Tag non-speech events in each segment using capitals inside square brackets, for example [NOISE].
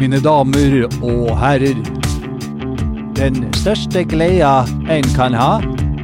Mine damer og herrer. Den største gleda en kan ha,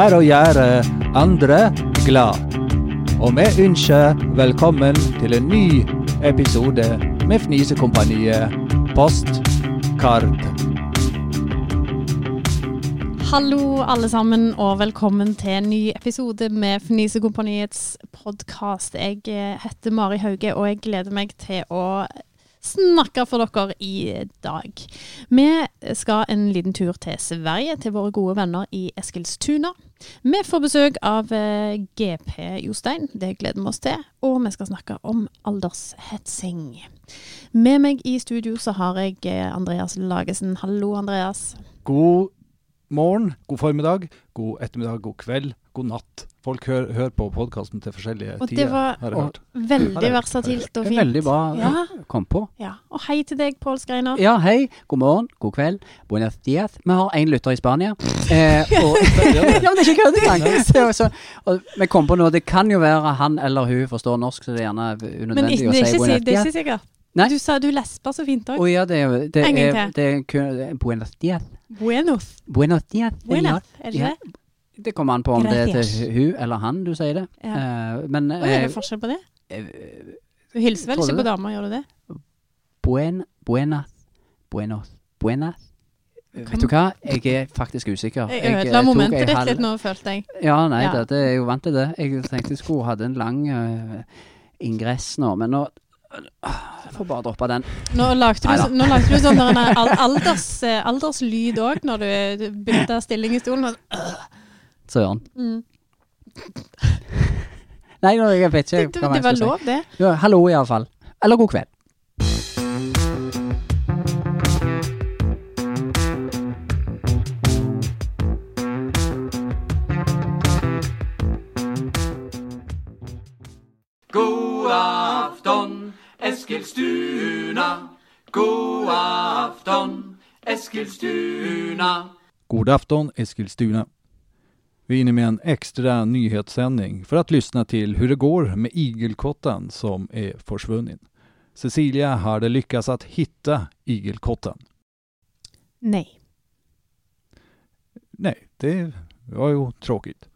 er å gjøre andre glad. Og vi ønsker velkommen til en ny episode med Fnisekompaniet Postkart. Hallo alle sammen, og velkommen til en ny episode med Fnisekompaniets podkast. Jeg eh, heter Mari Hauge, og jeg gleder meg til å snakke for dere i dag. Vi skal en liten tur til Sverige, til våre gode venner i Eskilstuna. Vi får besøk av eh, GP Jostein, det gleder vi oss til. Og vi skal snakke om aldershetsing. Med meg i studio så har jeg eh, Andreas Lagesen. Hallo, Andreas. God morgen, god formiddag, god ettermiddag, god kveld, god natt. Folk hører hør på podkasten til forskjellige Og det tider, var har jeg hørt. veldig versatilt og er fint. veldig bra Ja. kom på. Ja. Og hei til deg, Pål Skreiner. Ja, hei. God morgen, god kveld. Buenas dias. Vi har én lytter i Spania. Eh, og, ja, men det er ikke kødd engang. Så- så- Vi kom på noe. Det kan jo være han eller hun forstår norsk, så det er gjerne unødvendig ikke, å er si buenas dias. Men det er ikke sikkert. Nei. Du sa du lesper så fint òg. ja, det er det En gang er, til. det er det er Buenos dias. Buenos. Buenos dias. Buenas, er det Ja. det? Det kommer an på om det er til hun eller han du sier det. Ja. Uh, men Oi, er eh, det forskjell på det? eh, Du hilser vel ikke på damer, gjør du det? buen, buenas, buenos, buenas. Kan- Vet du hva, jeg er faktisk usikker. Jeg eh, ødela momentet ditt litt nå, følte jeg. Ja, nei, Ja. Det, jeg er jo vant til det. Jeg tenkte jeg skulle hatt en lang uh, ingress nå, men nå Jeg får bare droppe den. Nå lagde du, nå lagde du sånn alders, eh, alderslyd òg, når du bytta stilling i stolen. og- Søren. Mm. [LAUGHS] Nei, jeg vet Det, ikke det, det, det var skal si. lov, det. Ja, hallo, iallfall. Eller god kveld. God afton, Eskilstuna. God afton, Eskilstuna. God afton Eskilstuna. Vi är inne med en extra nyhetssändning för att lyssna till hur det går med igelkotten som är försvunnen. Cecilia hade lyckats att hitta igelkotten. Nei. Nej, det var ju tråkigt.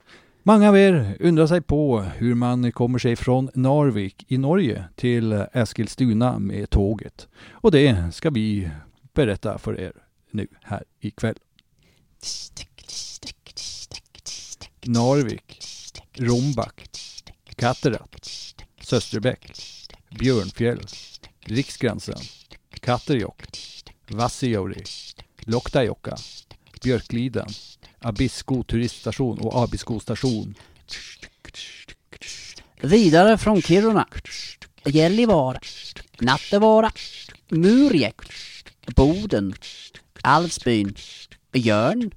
Mange av er undrar sig på hur man kommer sig från Narvik i Norge till Eskilstuna med tåget. Och det ska vi berätta för er nu här ikväll. Narvik, Rombak, Katterat, Sösterbäck, Bjørnfjell, Riksgrensen, Katterjokk, Vassijauri, Loktajokka, Bjørkliden, Abisko turiststation og Abisko stasjon. Videre fra Kiruna, Gällivare, Nattevara, Murjek, Boden, Alvsbyn, Jørn,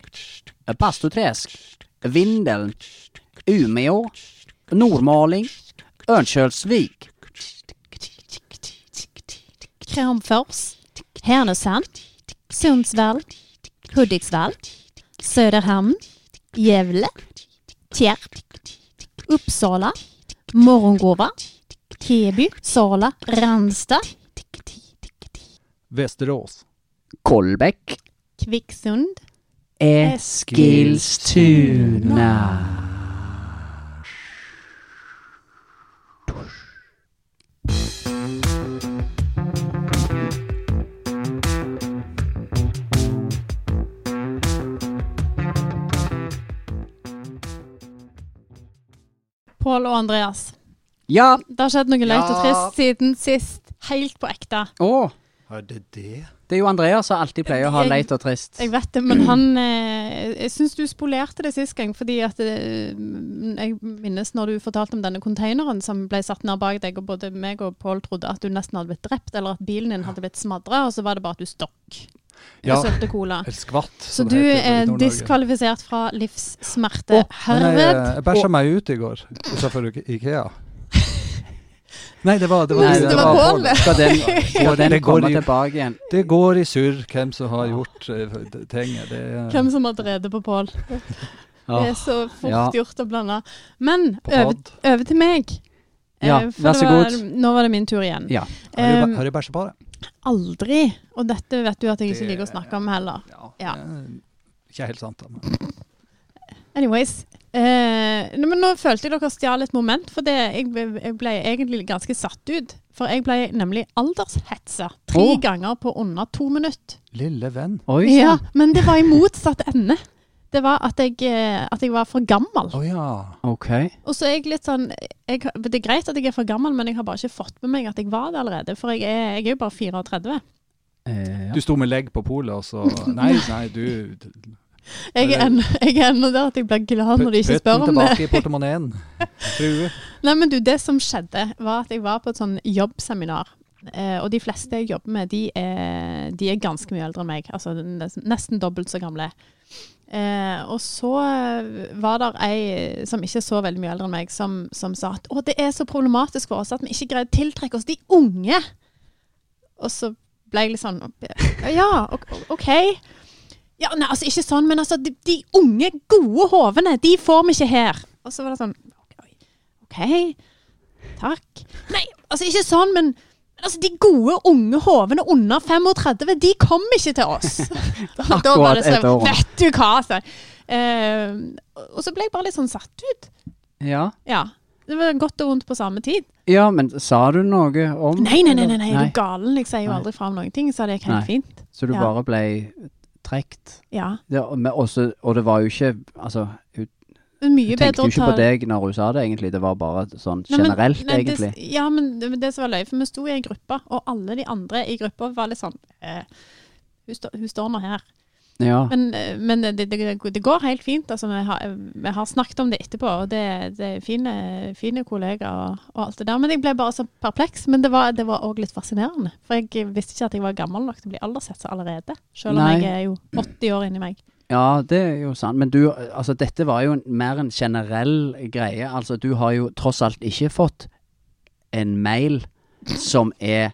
Bastuträsk, Vindeln, Umeå, Nordmaling, Örnsköldsvik, Kramfors, Härnösand, Sundsvall, Hudiksvall, Söderhamn, Gävle, Tierp, Uppsala, Morgongåva, Heby, Sala, Ranstad, Västerås, Kolbäck, Kvicksund, Eskilstuna. Pål og Andreas. Ja, Det har skjedd noe løyt og trist siden sist. Helt på ekte. å, Er det det? Det er jo Andreas som alltid pleier å ha leit og trist. Jeg vet det, men han eh, Jeg syns du spolerte det sist gang, fordi at eh, Jeg minnes når du fortalte om denne containeren som ble satt ned bak deg, og både meg og Pål trodde at du nesten hadde blitt drept, eller at bilen din hadde blitt smadra, og så var det bare at du stokk. Ja, et cola. skvatt. Så du er diskvalifisert fra livssmerte. Oh, men jeg, Herved. jeg bæsja meg ut i går utenfor Ikea. Nei, det var, det var, Nei, det var Pål, det. Skal den, [LAUGHS] skal den Det går komme i- tilbake igjen? Det går i surr hvem som har gjort uh, tinget. Det Hvem som har drevet på Pål. Det er så fort Ja. gjort å blande. Men over, over til meg. Ja, Eh, for vær så var- god. Nå var det min tur igjen. Ja. Har du, Um, har du bæsja på det? aldri Og dette vet du at jeg ikke liker å snakke om heller. Ja, Ja. Ikke helt sant. Men. Anyways. Eh, men nå følte jeg dere stjal et moment, for det, jeg, ble- jeg ble egentlig ganske satt ut. For jeg ble nemlig aldershetsa tre oh. ganger på under to minutter. Lille venn. Oi Ja, men det var i motsatt ende. Det var at jeg, eh, at jeg var for gammel. Å ja. Ok. Og så er jeg litt sånn jeg, Det er greit at jeg er for gammel, men jeg har bare ikke fått med meg at jeg var det allerede. For jeg er, jeg er jo bare 34. Eh, ja. Du sto med legg på polet, og så [LAUGHS] Nei, nei, du Jeg er ennå er der at jeg blir glad når de ikke spør om det. tilbake i portemoneen. [LAUGHS] Frue. Nei, men du, det som skjedde, var at jeg var på et sånn jobbseminar. Eh, og de fleste jeg jobber med, de er, de er ganske mye eldre enn meg. Altså nesten, dobbelt så gamle. Eh, og så var det ei som ikke er så veldig mye eldre enn meg, som, som sa at å, det er så problematisk for oss at vi ikke greier å tiltrekke oss de unge. Og så ble jeg litt sånn Ja, OK. Ja, nei, altså ikke sånn, men altså de, de unge, gode hovene, de får vi ikke her. Og så var det sånn OK, takk. Nei, altså ikke sånn, men altså, de gode, unge hovene under 35, de kommer ikke til oss. [LAUGHS] Da, var det sånn. Vet du hva, altså. Eh, og så ble jeg bare litt sånn satt ut. ja. Ja. Det var godt og vondt på samme tid. ja, men sa du noe om Nei, nei, nei, nei, nei, du galen? Jeg sier jo aldri fra om noen ting, så det gikk helt Nei. fint. Så du Ja. bare ble trekt? Ja. Men også, og det var jo ikke Altså, hun Mye tenkte bedre jo ikke ta på deg når hun sa det, egentlig. Det var bare sånn Nei, men- generelt, nei, egentlig. Det, ja, men det, det som var løye, for vi sto i en gruppe, og alle de andre i gruppa var litt sånn eh, hun, sto, hun står nå her. Ja. Men, men det, det, det går helt fint. Altså, vi, har, vi har snakket om det etterpå, og det, det er fine, fine kollegaer og, og alt det der. Men jeg ble bare så perpleks. Men det var òg litt fascinerende. For jeg visste ikke at jeg var gammel nok til å bli aldershetsa allerede. Selv om Nei. jeg er jo 80 år inni meg. Ja, det er jo sant. Men du, altså dette var jo mer en generell greie. Altså du har jo tross alt ikke fått en mail som er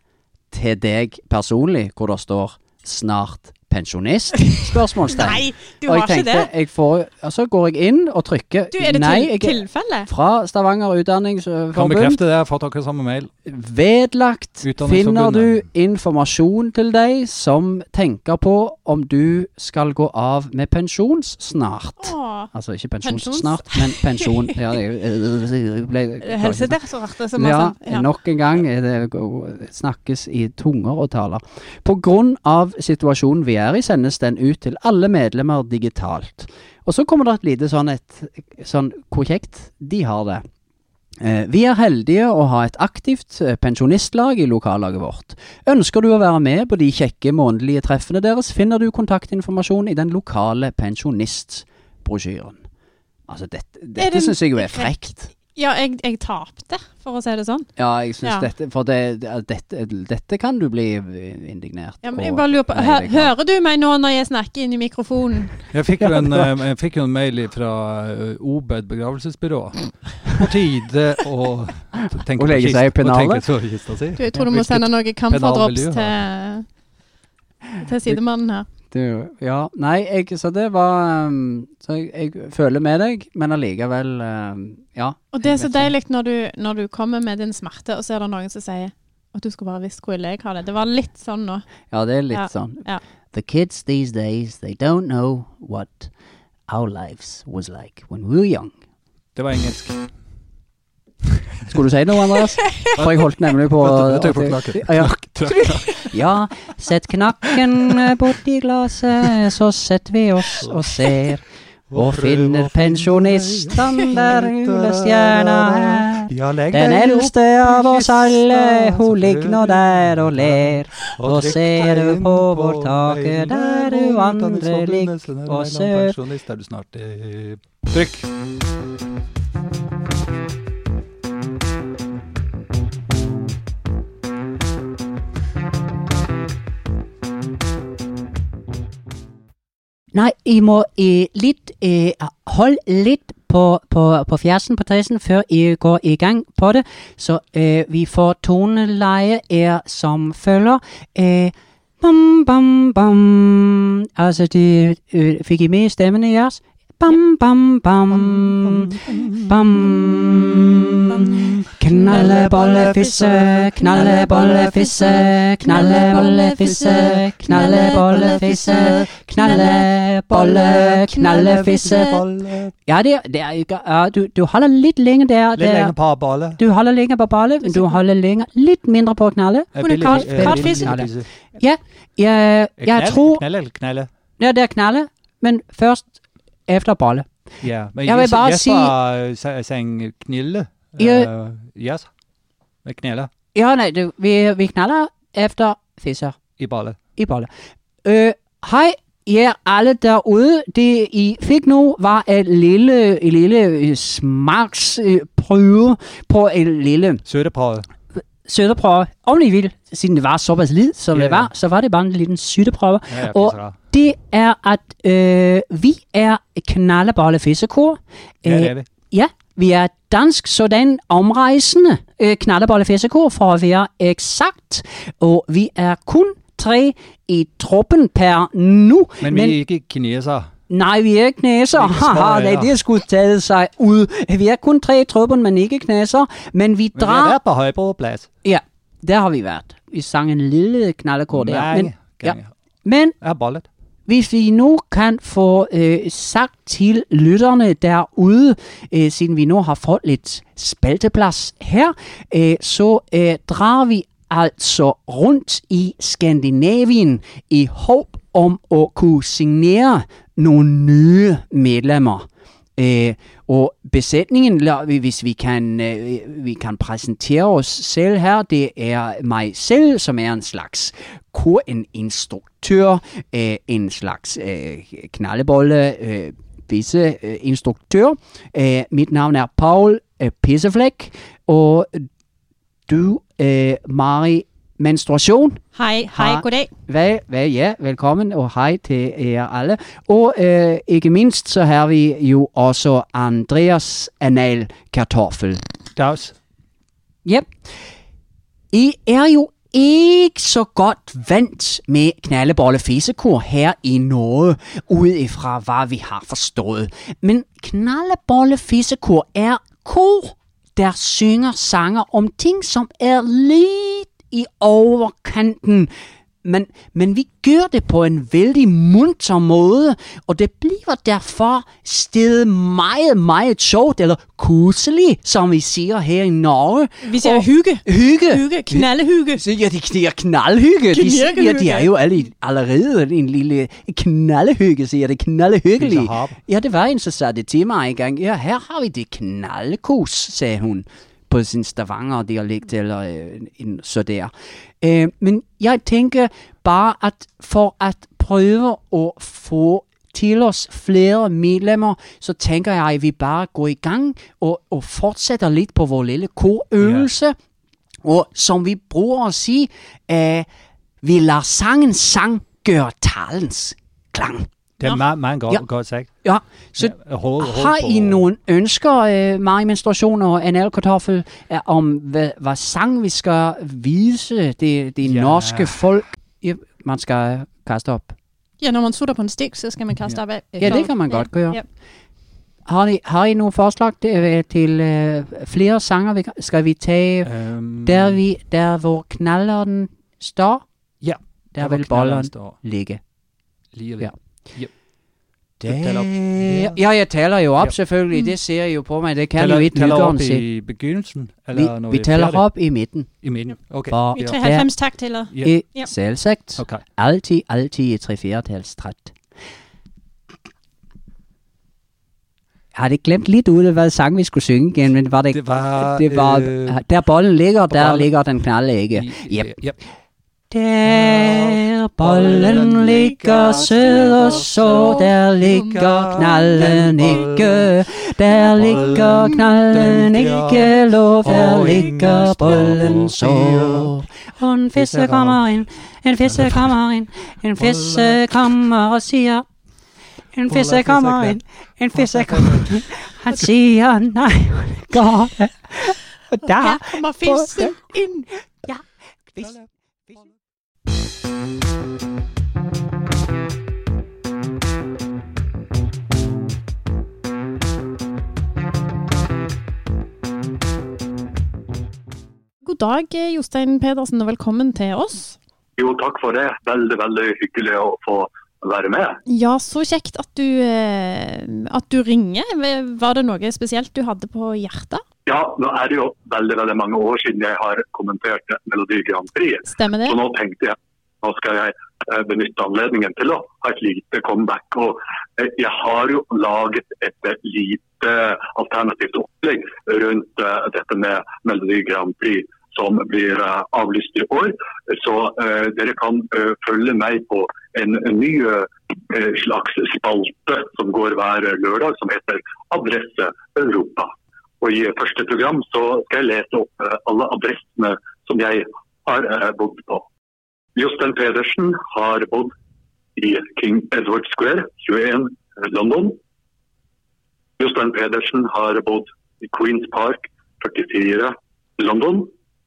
til deg personlig, hvor det står 'snart pensjonist?' Spørsmålstegn. Nei, du og tenkte, ikke det! jeg får, altså går jeg inn og trykker Du, Er det Nei, til, jeg, tilfelle? fra Stavanger Utdanningsforbund. Kan bekrefte det, jeg har fått akkurat samme mail. Vedlagt finner du informasjon til deg som tenker på om du skal gå av med pensjons snart. Åh, Altså ikke pensjons snart, men pensjon. Ja, Helsedirektoratet som har ja, sånn. Ja. nok en gang er det snakkes i tunger og taler. På grunn av situasjonen vi er i, sendes den ut til alle medlemmer digitalt. Og så kommer det et lite sånn et sånn Hvor kjekt de har det. Eh, Vi er heldige å ha et aktivt eh, pensjonistlag i lokallaget vårt. Ønsker du å være med på de kjekke månedlige treffene deres, finner du kontaktinformasjon i den lokale pensjonistbrosjyren. Altså, dette, dette det syns jeg jo er frekt? Ja, jeg, jeg tapte, for å si det sånn. Ja, jeg syns Ja. dette For det, det, dette, dette kan du bli indignert Ja, men jeg bare lurer på, Nei, hø Hører du meg nå når jeg snakker inn i mikrofonen? Jeg fikk jo en, eh, jeg fikk jo en mail fra eh, Obed begravelsesbyrå. På tide å tenke på legge seg i pennalet? Du, jeg tror du må sende noe du til, til sidemannen her. Du, ja, nei, jeg, så det var um, Så jeg, jeg føler med deg, men allikevel um, Ja. Og det er så deilig når du, når du kommer med din smerte, og så er det noen som sier at du skulle bare visst hvor ille jeg har det. Det var litt sånn nå. Ja, det er litt Ja, sånn. ja. The kids these days, they don't know what our lives was like when we were young. Det var engelsk. Skulle du si noe, Andreas? For jeg holdt nemlig på Vet du, på knakken. Ja, [LAUGHS] ja, sett knakken borti glasset, så setter vi oss og ser. Og finner pensjonisten der julestjerna er. Den eldste av oss alle, hun ligger nå der og ler. Og ser du på vårt taket, der du andre ligger og ser. Er Trykk. I må i litt i, Hold litt på, på, på fjæsen på tresen før I går i gang på det. Så eh, vi får toneleie er som følger. Eh, bam, bam, bam. Altså, de, eh, fikk I med stemmene deres? Bam, bam, bam. Bam. Knalle, bolle, fisse, knalle, bolle, fisse, knalle, bolle, fisse, knalle, bolle, fisse, knalle, bolle, knalle, fisse. Ja, det, det er ikke ja, du, du holder litt lenge der. Litt lenge lenger på ballet. Du holder lenger på ballet, men du holder lenger, litt mindre på knalle. Billig- kart- eh, kartfisse. fisse. Ja, jeg, jeg tror Knalle eller knalle? Ja, det er knalle, men først efter bolle. Ja, men Jeg vil bare Jesper si- sa- sang knille. Ja. Uh, yes. Med knaller Ja, nei, det, vi, vi knaller efter fisser i bolle. i bolle. Øh, hej, jer alle derude. Det I fik nu var et lille, et lille øh, smagsprøve på en lille Sødeprøve. Sødeprøve. Om I vil, siden det var såpass lid, som Ja, det var, så var det bare en liten sødeprøve. Ja, Og- Det er at øh, vi er knallebolle fissekor. ja, det er vi. Ja, vi er dansk sådan omrejsende øh, knallebolle fissekor for at være eksakt. Og vi er kun tre i truppen per nu. Men vi er ikke kinesere. Nej, vi er ikke knæser. Er Haha, nej, det skulle taget sig ud. Vi er kun tre i truppen, men ikke knæser. Men vi Men vi har drar... været på Højbroplads. Ja, der har vi været. Vi sang en lille knallekort der. Men, ja. men Jeg har bollet. hvis vi nu kan få øh, sagt til lytterne derude, øh, siden vi nu har fået lidt spalteplads her, øh, så øh, drager vi altså rundt i Skandinavien i håb om at kunne signere nogle nye medlemmer. Eh, og besetningen, hvis vi kan, eh, vi kan presentere oss selv her, det er meg selv, som er en slags kur, en instruktør, eh, en slags knallebolle, knaldebolle, mitt navn er Paul Pisseflæk, og du, Mari Menstruation. Hei, hei, Hej. goddag. Hvad, hvad, ja, velkommen og hei til dere alle. Og eh, ikke minst så har vi jo også Andreas Anal Kartoffel. Dags. Ja. I er jo ikke så godt vant med knallebolle fisekor her i Norge, ut ifra hva vi har forstået. Men knallebolle fisekor er kor, der synger sanger om ting, som er lidt i overkanten. Men, men vi gjør det på en veldig munter måde, og det blir derfor stedet meget, meget sjovt, eller koselig, som vi sier her i Norge. Vi sier Og- hygge. Hygge. Hygge, Knallhygge. Ja, de sier knallhygge. De siger, Knirkehygge. de er jo alle, allerede en lille knallhygge, sier det. Knallhyggelig. Ja, det var en, som sa det til meg en gang. Ja, her har vi det knallkos, sagde hun på sin stavanger dialekt eller øh, en, så der. Øh, men jeg tenker bare, at for at prøve å få til oss flere medlemmer, så tenker jeg, vi bare går i gang og, og fortsetter litt på vår lille korøvelse. Og som vi bruker å si, eh, vi lar sangen sang gjøre talens klang. Det er Nå. meget, meget godt, Ja. godt sagt. Ja, så Ja, hold, hold har på- I nogle ønsker, øh, Marie Menstruation og Anal Kartoffel, om hvad, hvad sang vi skal vise det, det Ja. norske folk? Ja, man skal kaste op. Ja, når man sutter på en stik, så skal man kaste Ja. op af. Ja, det kan man godt gøre. Ja. Har I, har I nogle forslag til, øh, til øh, flere sanger? vi Skal vi tage um, der, vi, der hvor knalleren står? Ja, Der, hvor vil bollen ligge. Lige lige. Ja. Yep. Det ja, jeg taler jo opp, Ja. selvfølgelig. Mm. Det ser I jo på meg. Det kan teller, jo ikke lytteren lytteren Teller opp i begynnelsen? Vi, når vi er taler opp i midten. I midten? Ok. For Vi er 93 takt eller? Ja. i Ja. selvsagt Okay. altid, alltid i tre fjerdetalstræt. Jeg hadde det glemt litt ut hva sangen sang vi skulle synge igjen, men var det, Det var... det var øh, der bollen ligger, der ligger den knalde ikke. i- Yep. Yep. Der bollen ligger sød og så, der ligger knallen ikke. Der ligger knallen ikke, lov, der ligger bollen så. Og en fisse kommer inn, en fisse kommer inn, en fisse kommer og siger, en fisse kommer inn, en fisse kommer inn. Han siger, nej, går det. Og der kommer fissen inn. Ja, fisk. God dag, Jostein Pedersen, og velkommen til oss. Jo, takk for det. Veldig, veldig hyggelig å få være med. Ja, så kjekt at du, eh, at du ringer. Var det noe spesielt du hadde på hjertet? Ja, nå er det jo veldig veldig mange år siden jeg har kommentert Melodi Grand Prix. Stemmer det. Så nå tenkte jeg nå skal jeg eh, benytte anledningen til å ha et lite comeback. Og eh, jeg har jo laget et eh, lite alternativt opplegg rundt dette med Melodi Grand Prix som blir avlyst i år. Så uh, dere kan uh, følge meg på en, en ny uh, slags spalte som går hver lørdag, som heter Adresse Europa. Og I første program så skal jeg lese opp alle adressene som jeg har bodd på. Jostein Pedersen har bodd i King Edward Square, 21 London. Jostein Pedersen har bodd i Queens Park, 44 London.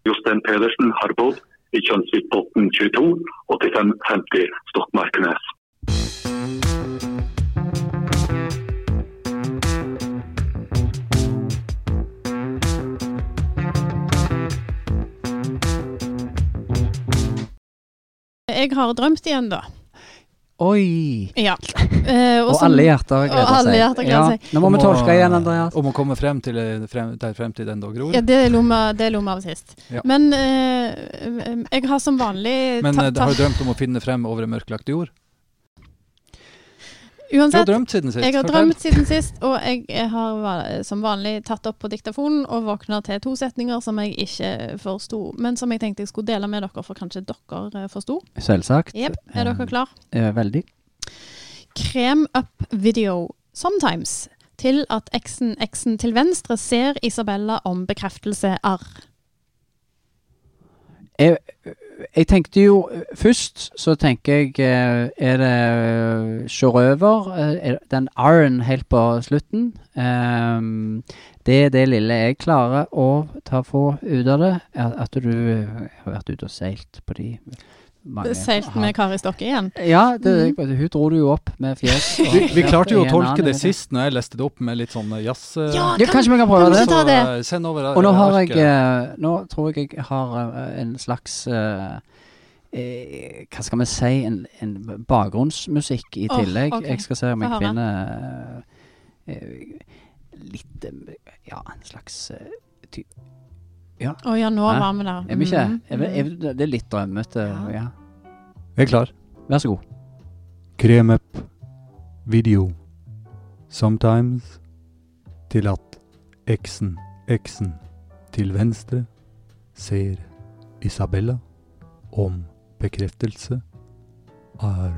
Jostein Pedersen har bodd i Kjønnsvikbotn 22, 8550 Stokmarknes. Jeg har drømt igjen, da. Oi! Ja. [LAUGHS] Eh, Og som- alle hjerter gleder og alle seg. hjerter gleder seg. Nå må vi tolke igjen, Andreas. Om å komme frem til eh, frem, der fremtid ennå gror. Ja, det lo vi av sist. Ja. Men eh, jeg har som vanlig Men ta- eh, ta- har du drømt om å finne frem over en mørklagt jord? Du har drømt siden sist. jeg har drømt siden sist, og jeg har som vanlig tatt opp på diktafonen og våkna til to setninger som jeg ikke forsto, men som jeg tenkte jeg skulle dele med dere, for kanskje dere eh, forsto. Selvsagt. Yep. Er dere klar? Eh, veldig. Krem up video sometimes til at eksen eksen til venstre ser Isabella om bekreftelse arr. Jeg, jeg tenkte jo Først så tenker jeg eh, Er det sjørøver? Eh, er Den R-en helt på slutten. Um, det er det lille jeg klarer å ta få ut av det. At du eh, har vært ute og seilt på de mange Seilt med Kari Stokke igjen. Ja, det, hun dro det jo opp med fjes. [LAUGHS] Vi, vi klarte jo å tolke det sist når jeg leste det opp med litt sånn eh, jazz... eh, Ja, Ja, kanskje vi kan prøve Kan det? det? Så, eh, Send over Og nå har jeg Nå tror jeg jeg har en slags eh, eh, Hva skal vi si En, en bakgrunnsmusikk i tillegg. tillegg. okay. Jeg skal se om jeg finner litt Ja, en slags Å ja, nå var vi der. Er vi ikke? Mm, Er vi, vi, det er litt drømmete. Ja. Ja. Jeg er klar. Vær så god. Krem up video sometimes til at eksen, eksen til venstre ser Isabella om bekreftelse er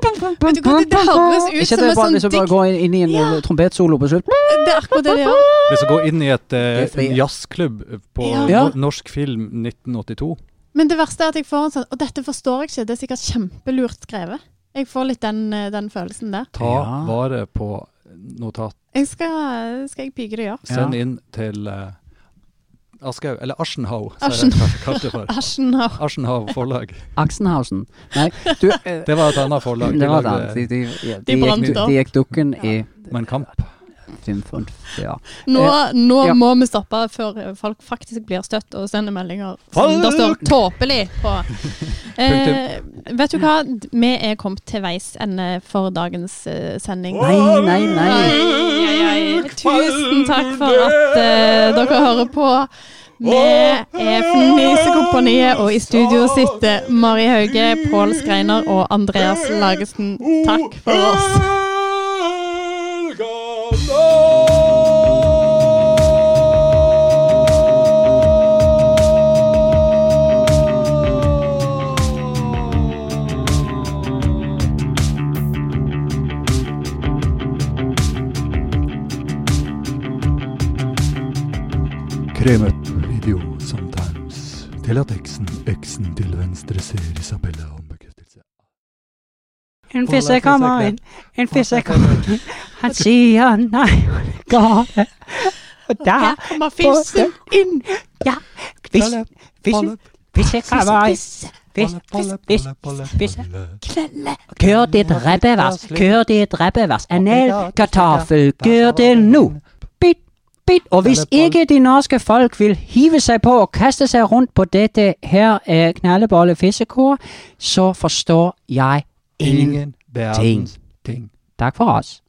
Vet du hva, det, det høres ut Ikke som en sånn hvis du bare dikt. går inn, inn i en Ja. eh, trompetsolo på slutt. Det er akkurat det det gjør. Hvis du går inn i et, en jazzklubb på Ja. Ja. norsk film 1982. Men det verste er at jeg får en sånn Og dette forstår jeg ikke, det er sikkert kjempelurt skrevet. Jeg får litt den, eh, den følelsen der. Ta Ja. vare på notat. Jeg skal, skal jeg pike det, ja. Send inn til uh, Aschehoug, eller Aschenhau, Aschen- som jeg kalte det for. [LAUGHS] Aschenhau. Aschenhau forlag. Aksenhausen. Nei, du [LAUGHS] eh, Det var et annet forlag. Det var lagde det. De, de, De de, brant opp. de gikk dukken i Mein Kamp. Ja. Nå, nå ja. må vi stoppe før folk faktisk blir støtt og sender meldinger som det står 'tåpelig' på. [LAUGHS] Eh, vet du hva? Vi er kommet til veis ende for dagens eh, sending. Nei, nei, nei. Tusen takk for at uh, dere hører på. Vi er Fnisekompaniet, og i studio sitter Mari Hauge, Pål Skreiner og Andreas Lagesen. Takk for oss. Krem idiot video sometimes til at eksen, eksen til venstre ser Isabella om bekreftelse. En fisse kommer inn, en fisse kommer inn. Han sier nei, gale. Og der kommer fissen inn. Ja, fissen, fissen, fisk kommer inn. Fisk, fisk, fisk, fisk. Kør ditt rebbevers, kør ditt rappevers. Anel, kartoffel, kør det nå. Kjempefint! Og hvis ikke de norske folk vil hive seg på og kaste seg rundt på dette her eh, knallebolle fiskekor, så forstår jeg ingenting. Ingen verdens ting. Takk for oss.